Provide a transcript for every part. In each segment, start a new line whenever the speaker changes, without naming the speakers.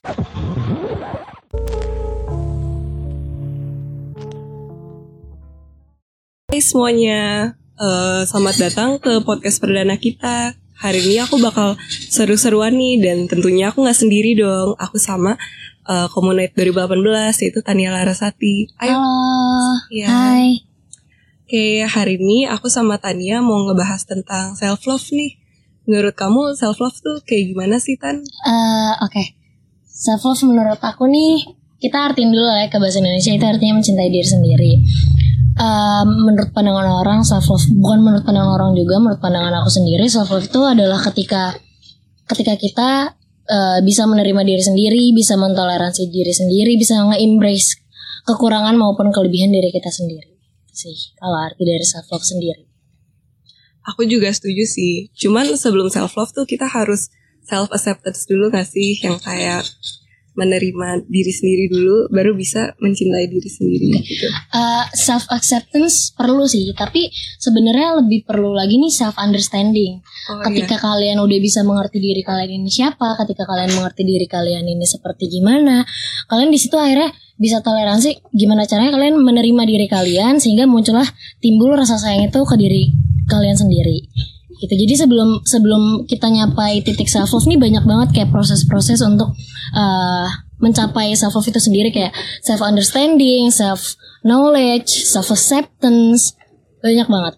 Hai semuanya, Eh, selamat datang ke podcast perdana kita. Hari ini aku bakal seru-seruan nih dan tentunya aku nggak sendiri dong. Aku sama uh, Komunite 2018 yaitu Tania Larasati. Ayo.
Halo.
Iya.
Hai.
Oke, hari ini aku sama Tania mau ngebahas tentang self love nih. Menurut kamu self love tuh kayak gimana sih Tan?
Eh, Oke. Self love menurut aku nih kita artiin dulu lah ya ke bahasa Indonesia itu artinya mencintai diri sendiri. Eh, menurut pandangan orang self love bukan menurut pandangan orang juga menurut pandangan aku sendiri self love itu adalah ketika ketika kita eh, bisa menerima diri sendiri, bisa mentoleransi diri sendiri, bisa nge-embrace kekurangan maupun kelebihan diri kita sendiri. Sih, kalau arti dari self love sendiri.
Aku juga setuju sih. Cuman sebelum self love tuh kita harus self acceptance dulu gak sih yang kayak menerima diri sendiri dulu baru bisa mencintai diri sendiri gitu.
self acceptance perlu sih, tapi sebenarnya lebih perlu lagi nih self understanding.
Oh,
ketika kalian udah bisa mengerti diri kalian ini siapa, ketika kalian mengerti diri kalian ini seperti gimana, kalian di situ akhirnya bisa toleransi gimana caranya kalian menerima diri kalian sehingga muncullah timbul rasa sayang itu ke diri kalian sendiri. Gitu. Jadi sebelum sebelum kita nyapai titik self love nih banyak banget kayak proses-proses untuk uh, mencapai self love itu sendiri. Kayak self understanding, self knowledge, self acceptance banyak banget.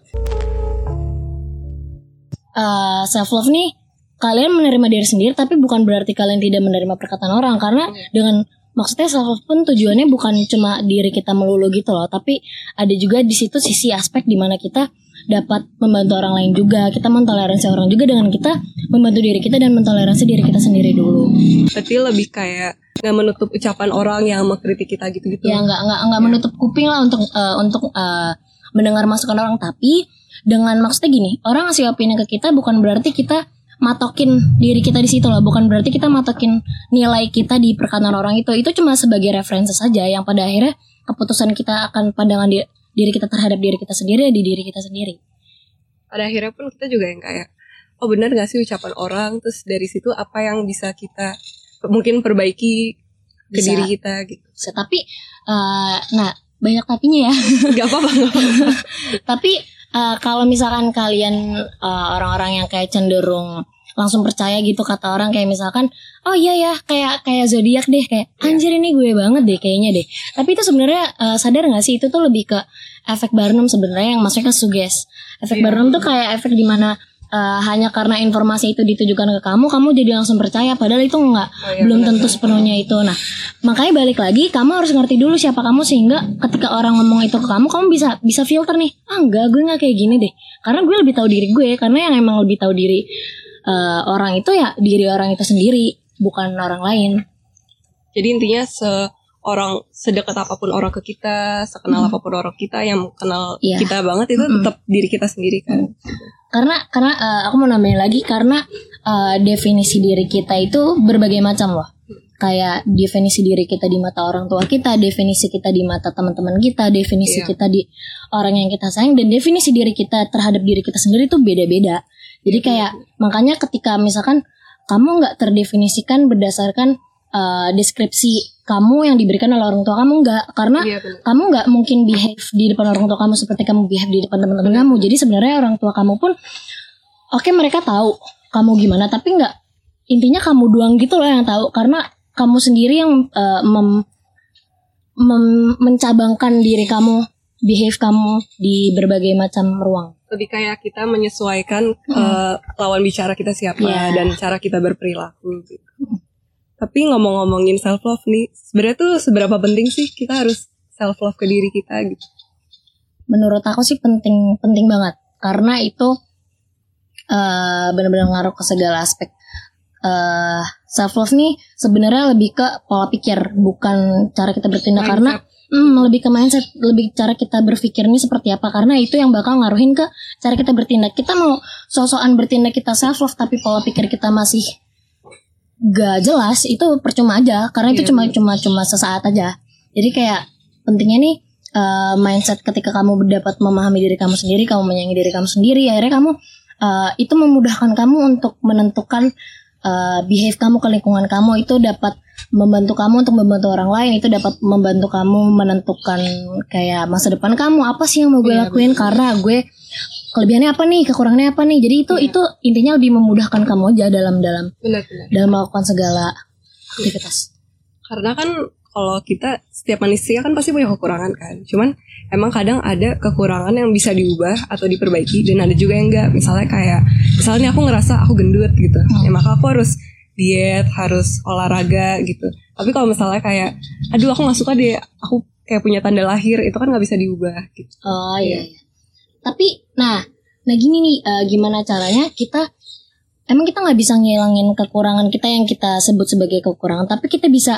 Uh, self love nih kalian menerima diri sendiri tapi bukan berarti kalian tidak menerima perkataan orang. Karena dengan maksudnya self love pun tujuannya bukan cuma diri kita melulu gitu loh. Tapi ada juga di situ sisi aspek di mana kita dapat membantu orang lain juga. Kita mentoleransi orang juga dengan kita membantu diri kita dan mentoleransi diri kita sendiri dulu.
Berarti lebih kayak nggak menutup ucapan orang yang mengkritik kita gitu-gitu.
ya nggak nggak nggak menutup kuping lah untuk eh, untuk eh, mendengar masukan orang. Tapi dengan maksudnya gini orang ngasih opini ke kita bukan berarti kita matokin diri kita di situ loh. Bukan berarti kita matokin nilai kita di perkataan orang itu. Itu cuma sebagai referensi saja yang pada akhirnya keputusan kita akan pandangan di- diri kita terhadap diri kita sendiri di diri kita sendiri
Pada akhirnya pun kita juga yang kayak oh benar nggak sih ucapan orang terus dari situ apa yang bisa kita mungkin perbaiki ke
Bisa.
diri kita gitu.
Bisa, tapi eh, nah banyak tapinya ya
Gak nggak apa-apa.
Tapi uh, kalau misalkan kalian uh, orang-orang yang kayak cenderung langsung percaya gitu kata orang. Kayak misalkan oh iya ya kayak kayak zodiak deh kayak anjir ini gue banget deh kayaknya deh. Tapi itu sebenarnya uh, sadar nggak sih? Itu tuh lebih ke efek Barnum sebenarnya yang maksudnya ke suges. Efek
Iya.
Barnum tuh kayak efek di mana uh, hanya karena informasi itu ditujukan ke kamu kamu jadi langsung percaya padahal itu nggak
Oh, iya,
belum tentu sepenuhnya itu. Nah makanya balik lagi kamu harus ngerti dulu siapa kamu sehingga ketika orang ngomong itu ke kamu kamu bisa bisa filter nih ah enggak gue nggak kayak gini deh. Karena gue lebih tahu diri gue karena yang emang lebih tahu diri eh, orang itu ya diri orang itu sendiri bukan orang lain
Jadi intinya seorang sedekat apa pun orang ke kita, sekenal apa pun orang kita yang kenal
Iya.
kita banget itu tetap diri kita sendiri kan.
karena karena eh, aku mau nambahin lagi karena eh, definisi diri kita itu berbagai macam loh kayak definisi diri kita di mata orang tua kita definisi kita di mata teman-teman kita definisi
Iya.
kita di orang yang kita sayang dan definisi diri kita terhadap diri kita sendiri itu beda-beda jadi kayak makanya ketika misalkan kamu nggak terdefinisikan berdasarkan eh, deskripsi kamu yang diberikan oleh orang tua kamu nggak. Karena
Iya
kamu nggak mungkin behave di depan orang tua kamu seperti kamu behave di depan teman-teman kamu. Jadi sebenarnya orang tua kamu pun oke mereka tahu kamu gimana, tapi nggak intinya kamu doang gitu loh yang tahu. Karena kamu sendiri yang eh, mem- mem- mencabangkan diri kamu, behave kamu di berbagai macam ruang.
Lebih kayak kita menyesuaikan eh, lawan bicara kita siapa
Iya.
dan cara kita berperilaku gitu. Tapi ngomong-ngomongin self love nih, sebenarnya tuh seberapa penting sih kita harus self love ke diri kita gitu.
Menurut aku sih penting penting banget karena itu eh benar-benar ngaruh ke segala aspek. eh self love nih sebenarnya lebih ke pola pikir bukan cara kita bertindak karena Hmm, lebih ke mindset, lebih cara kita berpikir ini seperti apa karena itu yang bakal ngaruhin ke cara kita bertindak. Kita mau sosokan bertindak kita self love tapi pola pikir kita masih gak jelas itu percuma aja karena itu
Iya,
cuma cuma cuma sesaat aja. Jadi kayak pentingnya nih eh, mindset ketika kamu dapat memahami diri kamu sendiri, kamu menyayangi diri kamu sendiri, akhirnya kamu eh, itu memudahkan kamu untuk menentukan uh, behave kamu ke lingkungan kamu itu dapat membantu kamu untuk membantu orang lain itu dapat membantu kamu menentukan kayak masa depan kamu. Apa sih yang mau gue
Iya,
lakuin?
betul.
karena gue kelebihannya apa nih? Kekurangannya apa nih? Jadi itu
Iya.
itu intinya lebih memudahkan kamu aja dalam dalam
benar-benar
dalam melakukan segala aktivitas.
Karena kan kalau kita setiap manusia kan pasti punya kekurangan kan. Cuman emang kadang ada kekurangan yang bisa diubah atau diperbaiki dan ada juga yang enggak. Misalnya kayak misalnya aku ngerasa aku gendut gitu.
Hmm.
ya maka aku harus diet harus olahraga gitu tapi kalau misalnya kayak aduh aku nggak suka deh aku kayak punya tanda lahir itu kan nggak bisa diubah gitu
Oh iya. iya. Tapi nah, nah gini nih, eh, gimana caranya kita emang kita nggak bisa ngilangin kekurangan kita yang kita sebut sebagai kekurangan, tapi kita bisa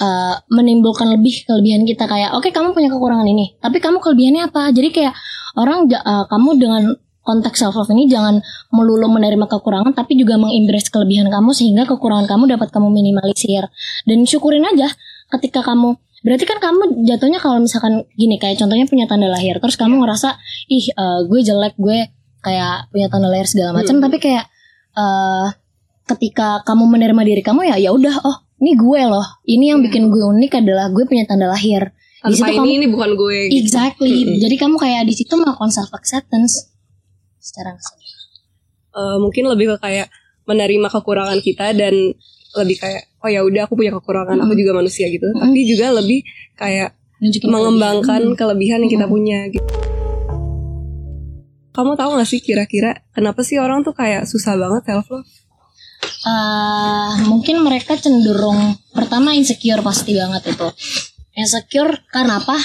eh, menimbulkan lebih kelebihan kita kayak, oke kamu punya kekurangan ini, tapi kamu kelebihannya apa? Jadi kayak orang eh, kamu dengan konteks self love ini jangan melulu menerima kekurangan tapi juga mengimbres kelebihan kamu sehingga kekurangan kamu dapat kamu minimalisir. Dan syukurin aja ketika kamu berarti kan kamu jatuhnya kalau misalkan gini kayak contohnya punya tanda lahir terus kamu ngerasa ih eh, gue jelek gue kayak punya tanda lahir segala macam.
Hmm.
tapi kayak eh ketika kamu menerima diri kamu ya ya udah oh ini gue loh. Ini yang bikin gue unik adalah gue punya tanda lahir. Di situ
ini
kamu
ini bukan gue gitu.
exactly.
Mm-mm.
jadi kamu kayak di situ melakukan self acceptance secara sadar.
Eh, mungkin lebih ke kayak menerima kekurangan kita dan lebih kayak oh ya udah aku punya kekurangan aku juga manusia gitu
Mm.
tapi juga lebih kayak
Nunjukin
mengembangkan
kelebihan.
kelebihan yang kita punya gitu. Kamu tahu gak sih kira-kira kenapa sih orang tuh kayak susah banget self love?
Eh, mungkin mereka cenderung pertama insecure pasti banget itu insecure karena apa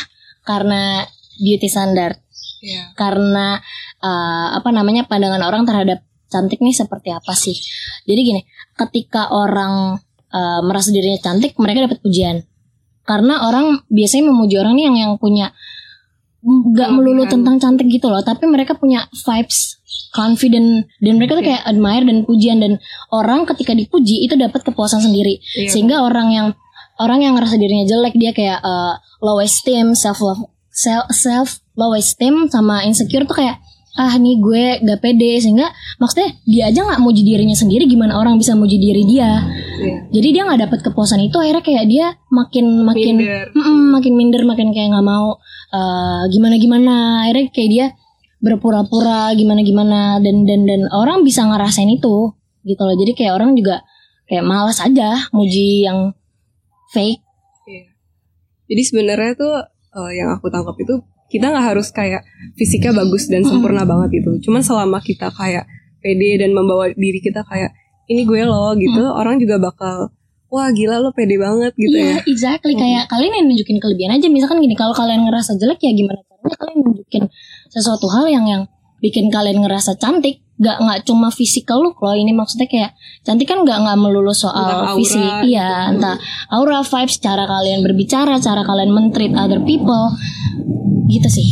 karena beauty standard
Iya.
karena eh, apa namanya pandangan orang terhadap cantik nih seperti apa sih jadi gini ketika orang eh, merasa dirinya cantik mereka dapat pujian karena orang biasanya memuji orang nih yang yang punya nggak melulu
Kelebihan.
tentang cantik gitu loh tapi mereka punya vibes confident dan mereka tuh
Iya.
kayak admire dan pujian dan orang ketika dipuji itu dapat kepuasan sendiri
Iya.
sehingga orang yang orang yang ngerasa dirinya jelek dia kayak eh, low esteem self love self self low esteem sama insecure tuh kayak ah nih gue gak pede sehingga maksudnya dia aja nggak muji dirinya sendiri gimana orang bisa muji diri dia
Iya.
jadi dia nggak dapat kepuasan itu akhirnya kayak dia makin makin
Minder.
Mm-mm, makin minder makin kayak nggak mau gimana gimana akhirnya kayak dia berpura-pura gimana gimana dan dan dan orang bisa ngerasain itu gitu loh jadi kayak orang juga kayak malas aja muji yang fake
Iya. Jadi sebenarnya tuh eh, yang aku tangkap itu kita nggak harus kayak fisiknya bagus dan sempurna banget gitu. Cuman selama kita kayak pede dan membawa diri kita kayak ini gue loh gitu, orang juga bakal wah gila lo pede banget gitu
Iya,
ya.
exactly. Kayak kalian yang nunjukin kelebihan aja. Misalkan gini, kalau kalian ngerasa jelek ya gimana caranya kalian nunjukin sesuatu hal yang yang bikin kalian ngerasa cantik. Gak nggak cuma physical look loh. Ini maksudnya kayak cantik kan nggak nggak melulu
Entah
soal
aura
fisik.
gitu.
Iya, entah aura, vibes, cara kalian berbicara, cara kalian mentreat other people. Gitu sih.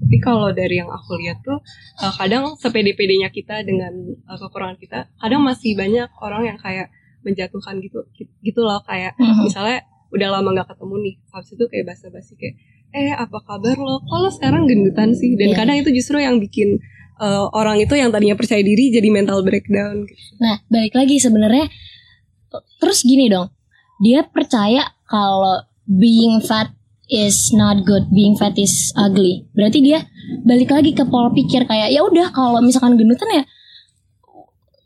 Tapi kalau dari yang aku lihat tuh eh, kadang sepede-pedenya kita dengan eh, kekurangan kita, kadang masih banyak orang yang kayak menjatuhkan gitu gitu loh kayak
Mhm.
misalnya udah lama nggak ketemu nih habis itu kayak basa-basi kayak eh apa kabar lo kalau sekarang gendutan sih dan
Iya.
kadang itu justru yang bikin eh, orang itu yang tadinya percaya diri jadi mental breakdown.
Nah, balik lagi sebenarnya terus gini dong. Dia percaya kalau being fat is not good, being fat is ugly. Berarti dia balik lagi ke pola pikir kayak ya udah kalau misalkan gendutan ya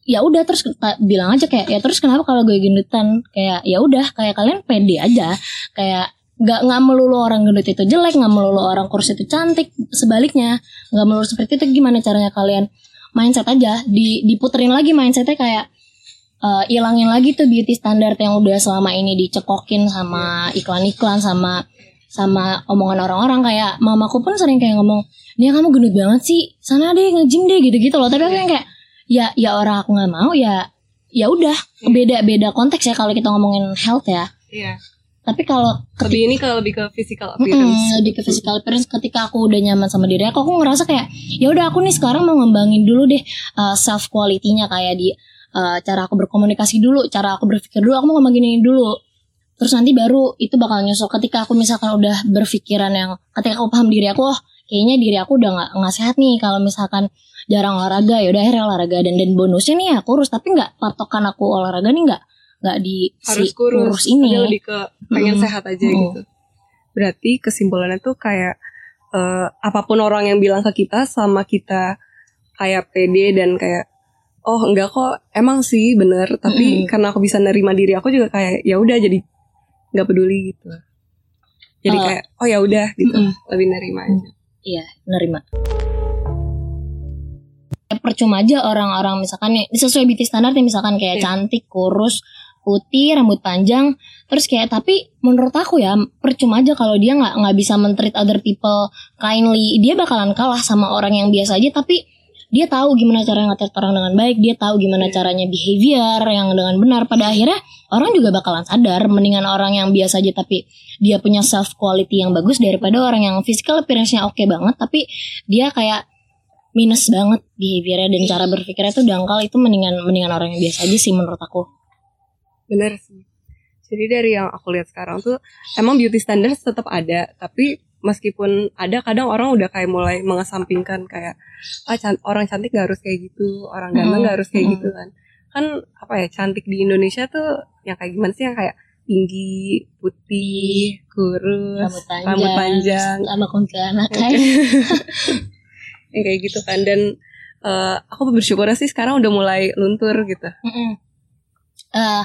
ya udah terus bilang aja kayak ya terus kenapa kalau gue gendutan kayak ya udah kayak kalian pede aja kayak nggak nggak melulu orang gendut itu jelek nggak melulu orang kurus itu cantik sebaliknya. Nggak melulu seperti itu gimana caranya kalian mindset aja di diputerin lagi mindsetnya kayak eh, ilangin lagi tuh beauty standard yang udah selama ini dicekokin sama iklan-iklan sama sama omongan orang-orang. Kayak mamaku pun sering kayak ngomong dia kamu gendut banget sih. Sana deh nge-gym deh gitu-gitu loh. Tapi aku yang kayak ya ya orang aku nggak mau ya ya udah. Beda-beda konteks ya kalau kita ngomongin health ya.
Iya.
Tapi kalau
Lebih ini ke lebih ke physical appearance.
lebih ke physical appearance ketika aku udah nyaman sama diri aku aku ngerasa kayak ya udah aku nih sekarang mau ngembangin dulu deh uh, self quality-nya kayak di uh, cara aku berkomunikasi dulu cara aku berpikir dulu aku mau ngembangin ini dulu. Terus nanti baru itu bakal nyusul. Ketika aku misalkan udah berpikiran yang ketika aku paham diri aku oh kayaknya diri aku udah nggak nggak sehat nih kalau misalkan jarang olahraga. Ya udah akhirnya olahraga. Dan dan bonusnya nih ya kurus tapi nggak patokan aku olahraga nih nggak nggak di
harus
si
kurus,
kurus ini
Dia lebih ke pengen
Mm.
sehat aja
Mm.
gitu berarti kesimpulannya tuh kayak eh, apa pun orang yang bilang ke kita sama kita kayak pede dan kayak oh enggak kok emang sih bener tapi
Mm.
karena aku bisa nerima diri aku juga kayak ya udah jadi nggak peduli gitu jadi
Oh.
kayak oh ya udah gitu
Mm.
lebih nerima aja
Iya, nerima. Percuma aja orang-orang misalkan sesuai beauty standar misalkan kayak
Iya.
cantik, kurus, putih, rambut panjang, terus kayak tapi menurut aku ya percuma aja kalau dia nggak nggak bisa mentreat other people kindly, dia bakalan kalah sama orang yang biasa aja tapi dia tahu gimana cara nge orang dengan baik, dia tahu gimana
Iya.
caranya behavior yang dengan benar. Pada akhirnya orang juga bakalan sadar mendingan orang yang biasa aja tapi dia punya self quality yang bagus daripada orang yang physical appearance-nya oke banget tapi dia kayak minus banget behaviornya dan cara berpikirnya tuh dangkal itu mendingan mendingan orang yang biasa aja sih menurut aku.
Bener sih. Jadi dari yang aku lihat sekarang tuh emang beauty standards tetap ada tapi meskipun ada kadang orang udah kayak mulai mengesampingkan kayak ah can- orang cantik gak harus kayak gitu orang ganteng
Mm,
gak harus kayak
mm.
gitu kan. Kan apa ya cantik di Indonesia tuh yang kayak gimana sih? Yang kayak tinggi putih kurus
Rambut panjang,
rambut panjang.
sama kuntilanak kan.
yang kayak gitu kan. Dan eh, aku bersyukur sih sekarang udah mulai luntur gitu.
Mm-mm. Eh,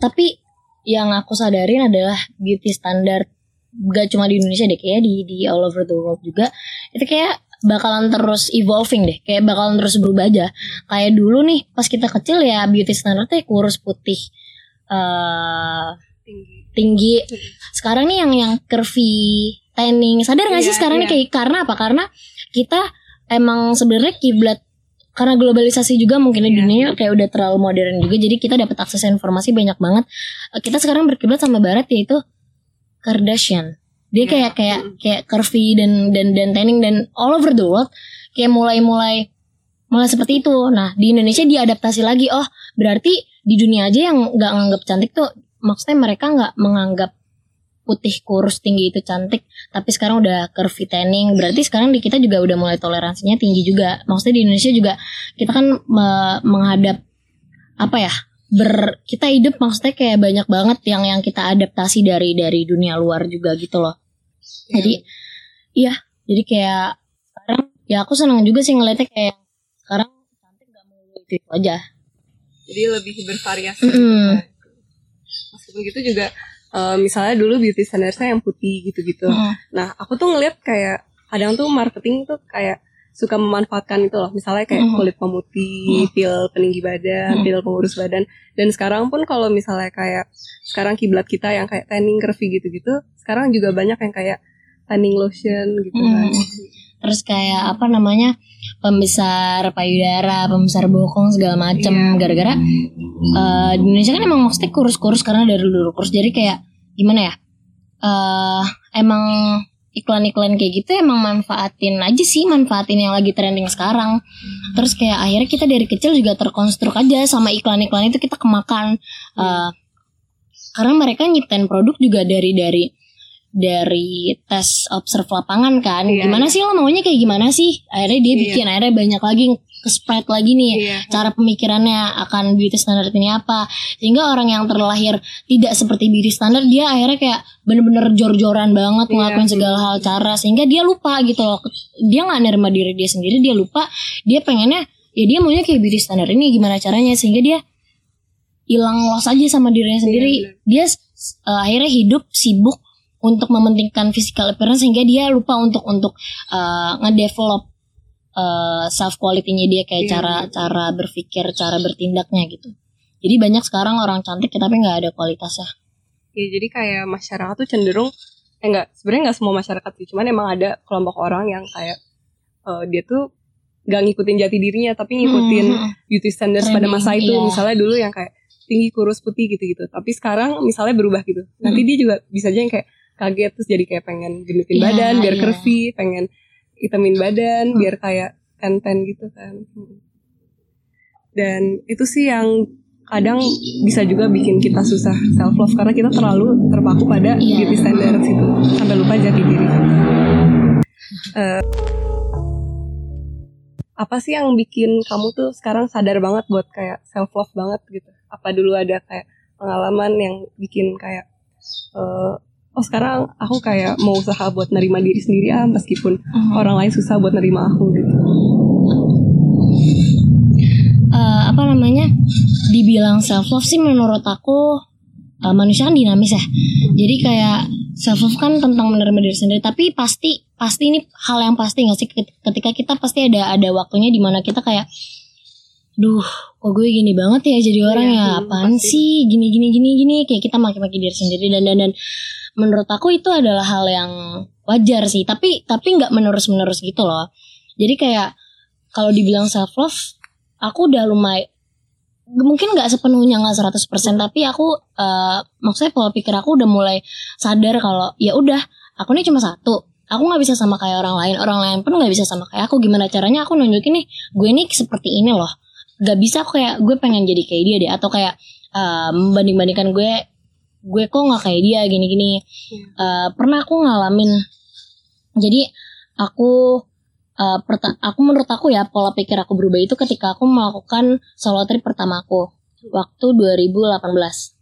tapi yang aku sadarin adalah beauty standard. Gak cuma di Indonesia deh kayak di di all over the world juga. Itu kayak bakalan terus evolving deh kayak bakalan terus berubah aja. Kayak dulu nih pas kita kecil ya beauty standardnya kurus putih eh
tinggi.
tinggi. Sekarang nih yang yang curvy tanning. Sadar gak sih
Iya,
sekarang nih
iya.
kayak karena apa? Karena kita emang sebenarnya kiblat karena globalisasi juga mungkin
Iya.
dunia kayak udah terlalu modern juga jadi kita dapat akses informasi banyak banget Eh, kita sekarang berkiblat sama barat yaitu Kardashian dia
Iya.
kayak kayak kayak curvy dan dan dan tanning dan all over the world kayak mulai mulai mulai seperti itu nah di Indonesia diadaptasi lagi oh berarti di dunia aja yang nggak nganggap cantik tuh maksudnya mereka nggak menganggap putih kurus tinggi itu cantik tapi sekarang udah curvy tanning berarti sekarang di kita juga udah mulai toleransinya tinggi juga maksudnya di Indonesia juga kita kan me- menghadap apa ya ber kita hidup maksudnya kayak banyak banget yang yang kita adaptasi dari dari dunia luar juga gitu loh jadi iya jadi kayak sekarang ya aku senang juga sih ngeliatnya kayak sekarang cantik gak mau itu, itu aja
jadi lebih bervariasi
Mm-mm.
gitu. meskipun gitu juga eh, misalnya dulu beauty standardsnya yang putih gitu-gitu
Mm-mm.
nah aku tuh ngeliat kayak kadang tuh marketing tuh kayak suka memanfaatkan itu loh misalnya kayak
Mm.
kulit pemutih pil peninggi badan
Mm.
pil pengurus badan dan sekarang pun kalau misalnya kayak sekarang kiblat kita yang kayak tanning curvy gitu-gitu sekarang juga banyak yang kayak tanning lotion gitu kan
Mm. Terus kayak apa namanya pembesar payudara pembesar bokong segala macem.
Iya.
gara-gara eh, di Indonesia kan emang maksudnya kurus-kurus karena dari dulu kurus. Jadi kayak gimana ya eh emang iklan-iklan kayak gitu emang manfaatin aja sih manfaatin yang lagi trending sekarang. Terus kayak akhirnya kita dari kecil juga terkonstruk aja sama iklan-iklan itu kita kemakan. Eh, karena mereka nyiptain produk juga dari dari dari tes observe lapangan kan.
Iya,
gimana sih lo maunya kayak gimana sih? Akhirnya dia
Iya.
bikin akhirnya banyak lagi ke spread lagi nih
iya.
cara pemikirannya akan beauty standard ini apa. Sehingga orang yang terlahir tidak seperti beauty standard dia akhirnya kayak bener-bener jor-joran banget
Iya.
ngelakuin segala hal cara sehingga dia lupa gitu loh. Dia nggak nerima diri dia sendiri dia lupa. Dia pengennya ya dia maunya kayak beauty standard ini gimana caranya sehingga dia hilang los aja sama dirinya sendiri.
Bener.
dia uh, akhirnya hidup sibuk untuk mementingkan physical appearance sehingga dia lupa untuk untuk uh, ngedevelop uh, self quality-nya dia kayak
Iya,
cara berpikir cara bertindaknya gitu. Jadi banyak sekarang orang cantik tapi nggak ada kualitasnya.
Ya jadi kayak masyarakat tuh cenderung eh enggak sebenarnya nggak semua masyarakat sih cuman emang ada kelompok orang yang kayak eh, dia tuh gak ngikutin jati dirinya tapi ngikutin
Hmm,
beauty standards pada
Trending,
masa itu.
iya.
misalnya dulu yang kayak tinggi kurus putih gitu-gitu tapi sekarang misalnya berubah gitu. Nanti dia juga bisa aja yang kayak kaget terus jadi kayak pengen gendutin
Iya,
badan biar
iya.
curvy pengen hitamin badan
Hmm.
biar kayak ten-ten gitu kan dan itu sih yang kadang bisa juga bikin kita susah self love karena kita terlalu terpaku pada
Iya.
beauty standards itu sampai lupa jati diri Eh, apa sih yang bikin kamu tuh sekarang sadar banget buat kayak self love banget gitu? Apa dulu ada kayak pengalaman yang bikin kayak eh, oh sekarang aku kayak mau usaha buat nerima diri sendiri ah meskipun orang lain susah buat nerima aku gitu.
Eh, apa namanya? Dibilang self love sih menurut aku eh, manusia kan dinamis ya. Jadi kayak self love kan tentang menerima diri sendiri. Tapi pasti pasti ini hal yang pasti nggak sih? Ket- ketika kita pasti ada ada waktunya di mana kita kayak duh kok gue gini banget ya jadi orang
Iya,
ya?
hmm,
apaan
pasti.
sih? Gini gini gini gini. Kayak kita maki-maki diri sendiri dan dan dan menurut aku itu adalah hal yang wajar sih. Tapi tapi nggak menerus menerus gitu loh. Jadi kayak kalau dibilang self love aku udah lumayan mungkin nggak sepenuhnya nggak 100% tapi aku eh, maksudnya pola pikir aku udah mulai sadar kalau ya udah aku ini cuma satu. Aku nggak bisa sama kayak orang lain orang lain pun nggak bisa sama kayak aku. Gimana caranya aku nunjukin nih gue nih seperti ini loh. Nggak bisa kayak gue pengen jadi kayak dia deh. Atau kayak eh, membanding bandingkan gue gue kok nggak kayak dia gini gini Eh, pernah aku ngalamin. Jadi aku eh, perta- aku menurut aku ya pola pikir aku berubah itu ketika aku melakukan solo trip pertama aku waktu 2018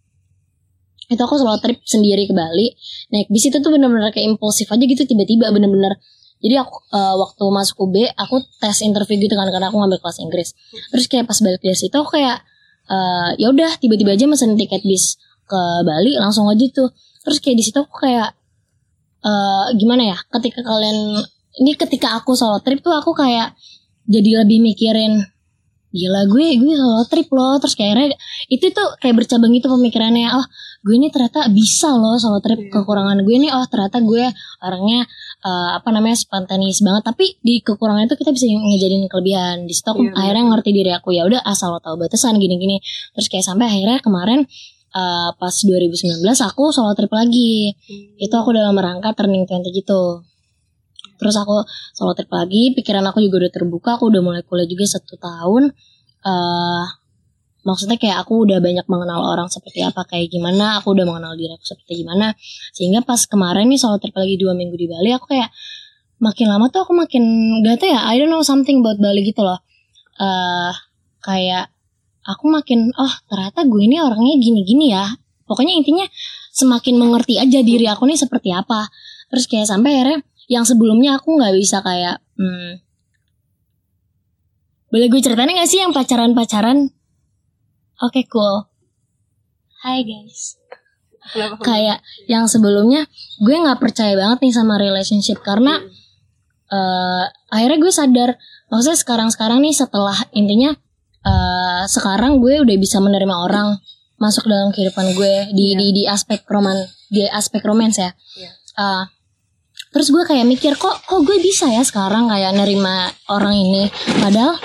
itu aku solo trip sendiri ke Bali naik bis itu tuh bener-bener kayak impulsif aja gitu tiba-tiba bener-bener. Jadi aku eh, waktu masuk UB aku tes interview gitu kan karena aku ngambil kelas Inggris. Terus kayak pas balik dari situ aku kayak eh, ya udah tiba-tiba aja mesen tiket bis ke Bali langsung aja tuh. Terus kayak di situ aku kayak eh gimana ya ketika kalian ini ketika aku solo trip tuh aku kayak jadi lebih mikirin gila gue gue solo trip loh. Terus kayak akhirnya itu tuh kayak bercabang gitu pemikirannya oh gue ini ternyata bisa loh solo trip
Iya.
kekurangan gue nih oh ternyata gue orangnya eh, apa namanya spontaneous banget. Tapi di kekurangan itu kita bisa ngejadiin kelebihan. Di situ aku
Iya, benar.
akhirnya ngerti diri aku ya udah asal lo tahu batasan gini-gini. Terus kayak sampai akhirnya kemarin eh, pas 2019 aku solo trip lagi. Itu aku dalam rangka turning 20 gitu. Terus aku solo trip lagi pikiran aku juga udah terbuka aku udah mulai kuliah juga satu tahun. Eh maksudnya kayak aku udah banyak mengenal orang seperti apa kayak gimana aku udah mengenal diri aku seperti gimana. Sehingga pas kemarin nih solo trip lagi dua minggu di Bali aku kayak makin lama tuh aku makin gak tau ya I don't know something about Bali gitu loh. Eh kayak aku makin oh ternyata gue ini orangnya gini-gini ya. Pokoknya intinya semakin mengerti aja diri aku nih seperti apa. Terus kayak sampai akhirnya yang sebelumnya aku nggak bisa kayak hmm, boleh gue ceritain gak sih yang pacaran-pacaran? Oke cool. Hai guys. Kayak yang sebelumnya gue nggak percaya banget nih sama relationship karena eh akhirnya gue sadar maksudnya sekarang-sekarang nih setelah intinya eh sekarang gue udah bisa menerima orang masuk dalam kehidupan gue di
Iya.
di di aspek roman di aspek romance ya
Iya.
Eh, terus gue kayak mikir kok kok gue bisa ya sekarang kayak nerima orang ini padahal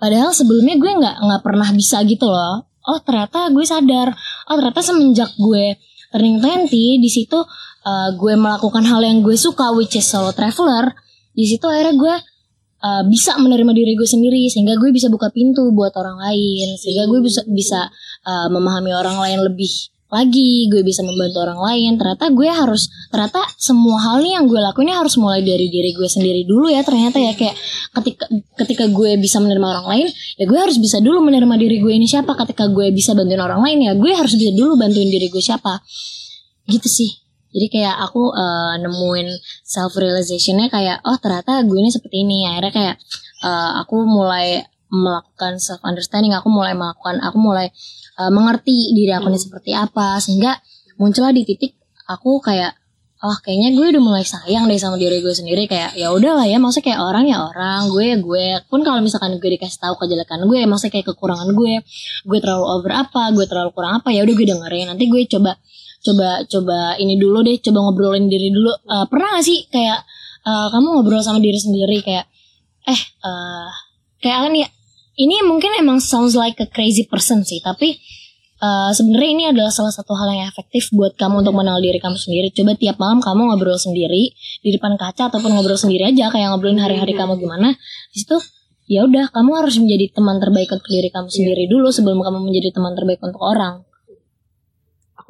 padahal sebelumnya gue nggak nggak pernah bisa gitu loh oh ternyata gue sadar oh ternyata semenjak gue turning 20 di situ uh, gue melakukan hal yang gue suka which is solo traveler di situ akhirnya gue uh, bisa menerima diri gue sendiri sehingga gue bisa buka pintu buat orang lain sehingga gue bisa bisa uh, memahami orang lain lebih lagi gue bisa membantu orang lain. Ternyata gue harus ternyata semua hal yang gue lakuin harus mulai dari diri gue sendiri dulu ya ternyata ya. Kayak ketika ketika gue bisa menerima orang lain ya gue harus bisa dulu menerima diri gue ini siapa. Ketika gue bisa bantuin orang lain ya gue harus bisa dulu bantuin diri gue siapa. Gitu sih jadi kayak aku eh, nemuin self realizationnya kayak oh ternyata gue ini seperti ini. Akhirnya kayak eh, aku mulai melakukan self understanding aku mulai melakukan aku mulai eh, mengerti diri aku ini seperti apa sehingga muncullah di titik aku kayak oh kayaknya gue udah mulai sayang deh sama diri gue sendiri. Kayak ya udahlah ya maksudnya kayak orang ya orang gue ya gue. Pun kalau misalkan gue dikasih tahu kejelekan gue maksudnya kayak kekurangan gue gue terlalu over apa gue terlalu kurang apa ya udah gue dengerin. Nanti gue coba coba coba ini dulu deh coba ngobrolin diri dulu. Eh, pernah gak sih kayak eh, kamu ngobrol sama diri sendiri kayak eh eh, kayak kan ya ini mungkin emang sounds like a crazy person sih tapi eh, sebenarnya ini adalah salah satu hal yang efektif buat kamu untuk mengenal diri kamu sendiri. Coba tiap malam kamu ngobrol sendiri di depan kaca ataupun ngobrol sendiri aja kayak ngobrolin hari-hari kamu gimana. Di situ ya udah kamu harus menjadi teman terbaik untuk diri kamu sendiri dulu sebelum kamu menjadi teman terbaik untuk orang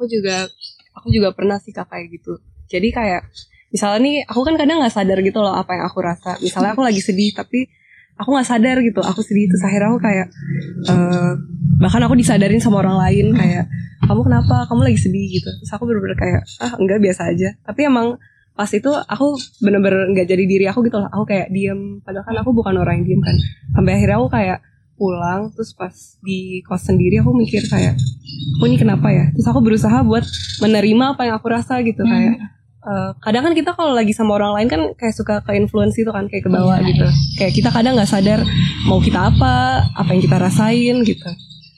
aku juga aku juga pernah sih kak kayak gitu. Jadi kayak misalnya nih aku kan kadang nggak sadar gitu loh apa yang aku rasa. Misalnya aku lagi sedih tapi aku nggak sadar gitu. Aku sedih itu akhirnya aku kayak uh, bahkan aku disadarin sama orang lain kayak kamu kenapa? Kamu lagi sedih gitu. Terus aku bener-bener kayak ah enggak biasa aja. Tapi emang pas itu aku bener-bener nggak jadi diri aku gitu loh. Aku kayak diem. Padahal kan aku bukan orang yang diem kan. Sampai akhirnya aku kayak pulang terus pas di kos sendiri aku mikir kayak aku ini kenapa ya? Terus aku berusaha buat menerima apa yang aku rasa gitu kayak Uh, kadang kan kita kalau lagi sama orang lain kan kayak suka ke influence itu kan kayak ke bawah
Iya,
gitu. kayak kita kadang nggak sadar mau kita apa apa yang kita rasain gitu.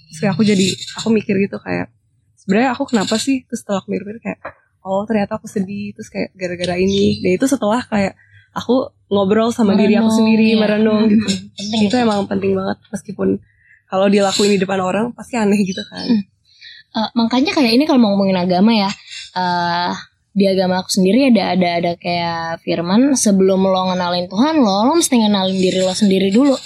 Terus kayak aku jadi aku mikir gitu kayak sebenarnya aku kenapa sih? Terus setelah aku mikir kayak oh ternyata aku sedih terus kayak gara-gara ini. Dan itu setelah kayak aku ngobrol sama diri aku
Merenung,
sendiri
ya.
merenung gitu.
Penting
itu emang penting banget. Meskipun kalau dilakuin di depan orang pasti aneh gitu kan.
Eh, makanya kayak ini kalau mau ngomongin agama ya eh di agama aku sendiri ada ada ada kayak firman sebelum lo ngenalin Tuhan lo lo mesti ngenalin diri lo sendiri dulu.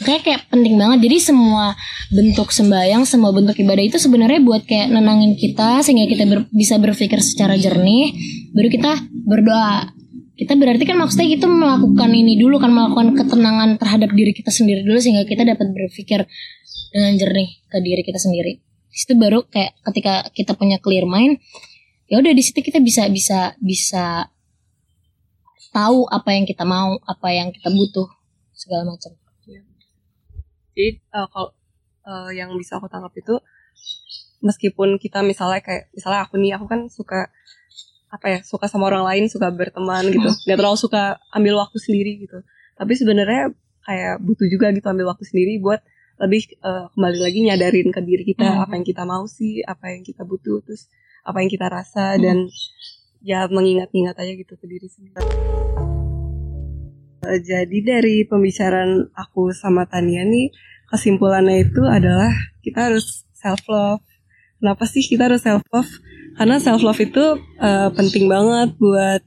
Kayak kayak penting banget. Jadi semua bentuk sembahyang semua bentuk ibadah itu sebenarnya buat kayak nenangin kita sehingga kita ber- bisa berpikir secara jernih baru kita berdoa kita berarti kan maksudnya itu melakukan ini dulu kan melakukan ketenangan terhadap diri kita sendiri dulu sehingga kita dapat berpikir dengan jernih ke diri kita sendiri. Di situ baru kayak ketika kita punya clear mind ya udah di situ kita bisa bisa bisa tahu apa yang kita mau apa yang kita butuh segala macam.
Jadi eh, kalau eh, yang bisa aku tangkap itu meskipun kita misalnya kayak misalnya aku nih aku kan suka apa ya suka sama orang lain suka berteman gitu nggak terlalu suka ambil waktu sendiri gitu tapi sebenarnya kayak butuh juga gitu ambil waktu sendiri buat lebih eh, kembali lagi nyadarin ke diri kita
Hmm.
apa yang kita mau sih apa yang kita butuh terus apa yang kita rasa dan ya mengingat-ingat aja gitu ke diri sendiri Eh, jadi dari pembicaraan aku sama Tania nih kesimpulannya itu adalah kita harus self love. Kenapa sih kita harus self love? Karena self love itu eh, penting banget buat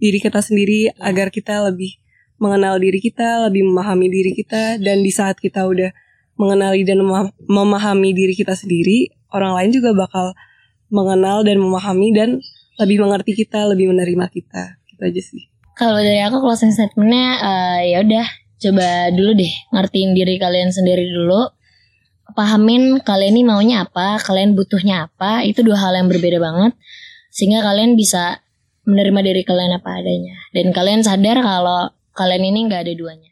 diri kita sendiri agar kita lebih mengenal diri kita, lebih memahami diri kita dan di saat kita udah mengenali dan mema- memahami diri kita sendiri, orang lain juga bakal mengenal dan memahami dan lebih mengerti kita, lebih menerima kita. Gitu aja sih.
kalau dari aku closing statementnya eh, ya udah coba dulu deh ngertiin diri kalian sendiri dulu pahamin kalian ini maunya apa kalian butuhnya apa itu dua hal yang berbeda banget sehingga kalian bisa menerima diri kalian apa adanya. Dan kalian sadar kalau kalian ini nggak ada duanya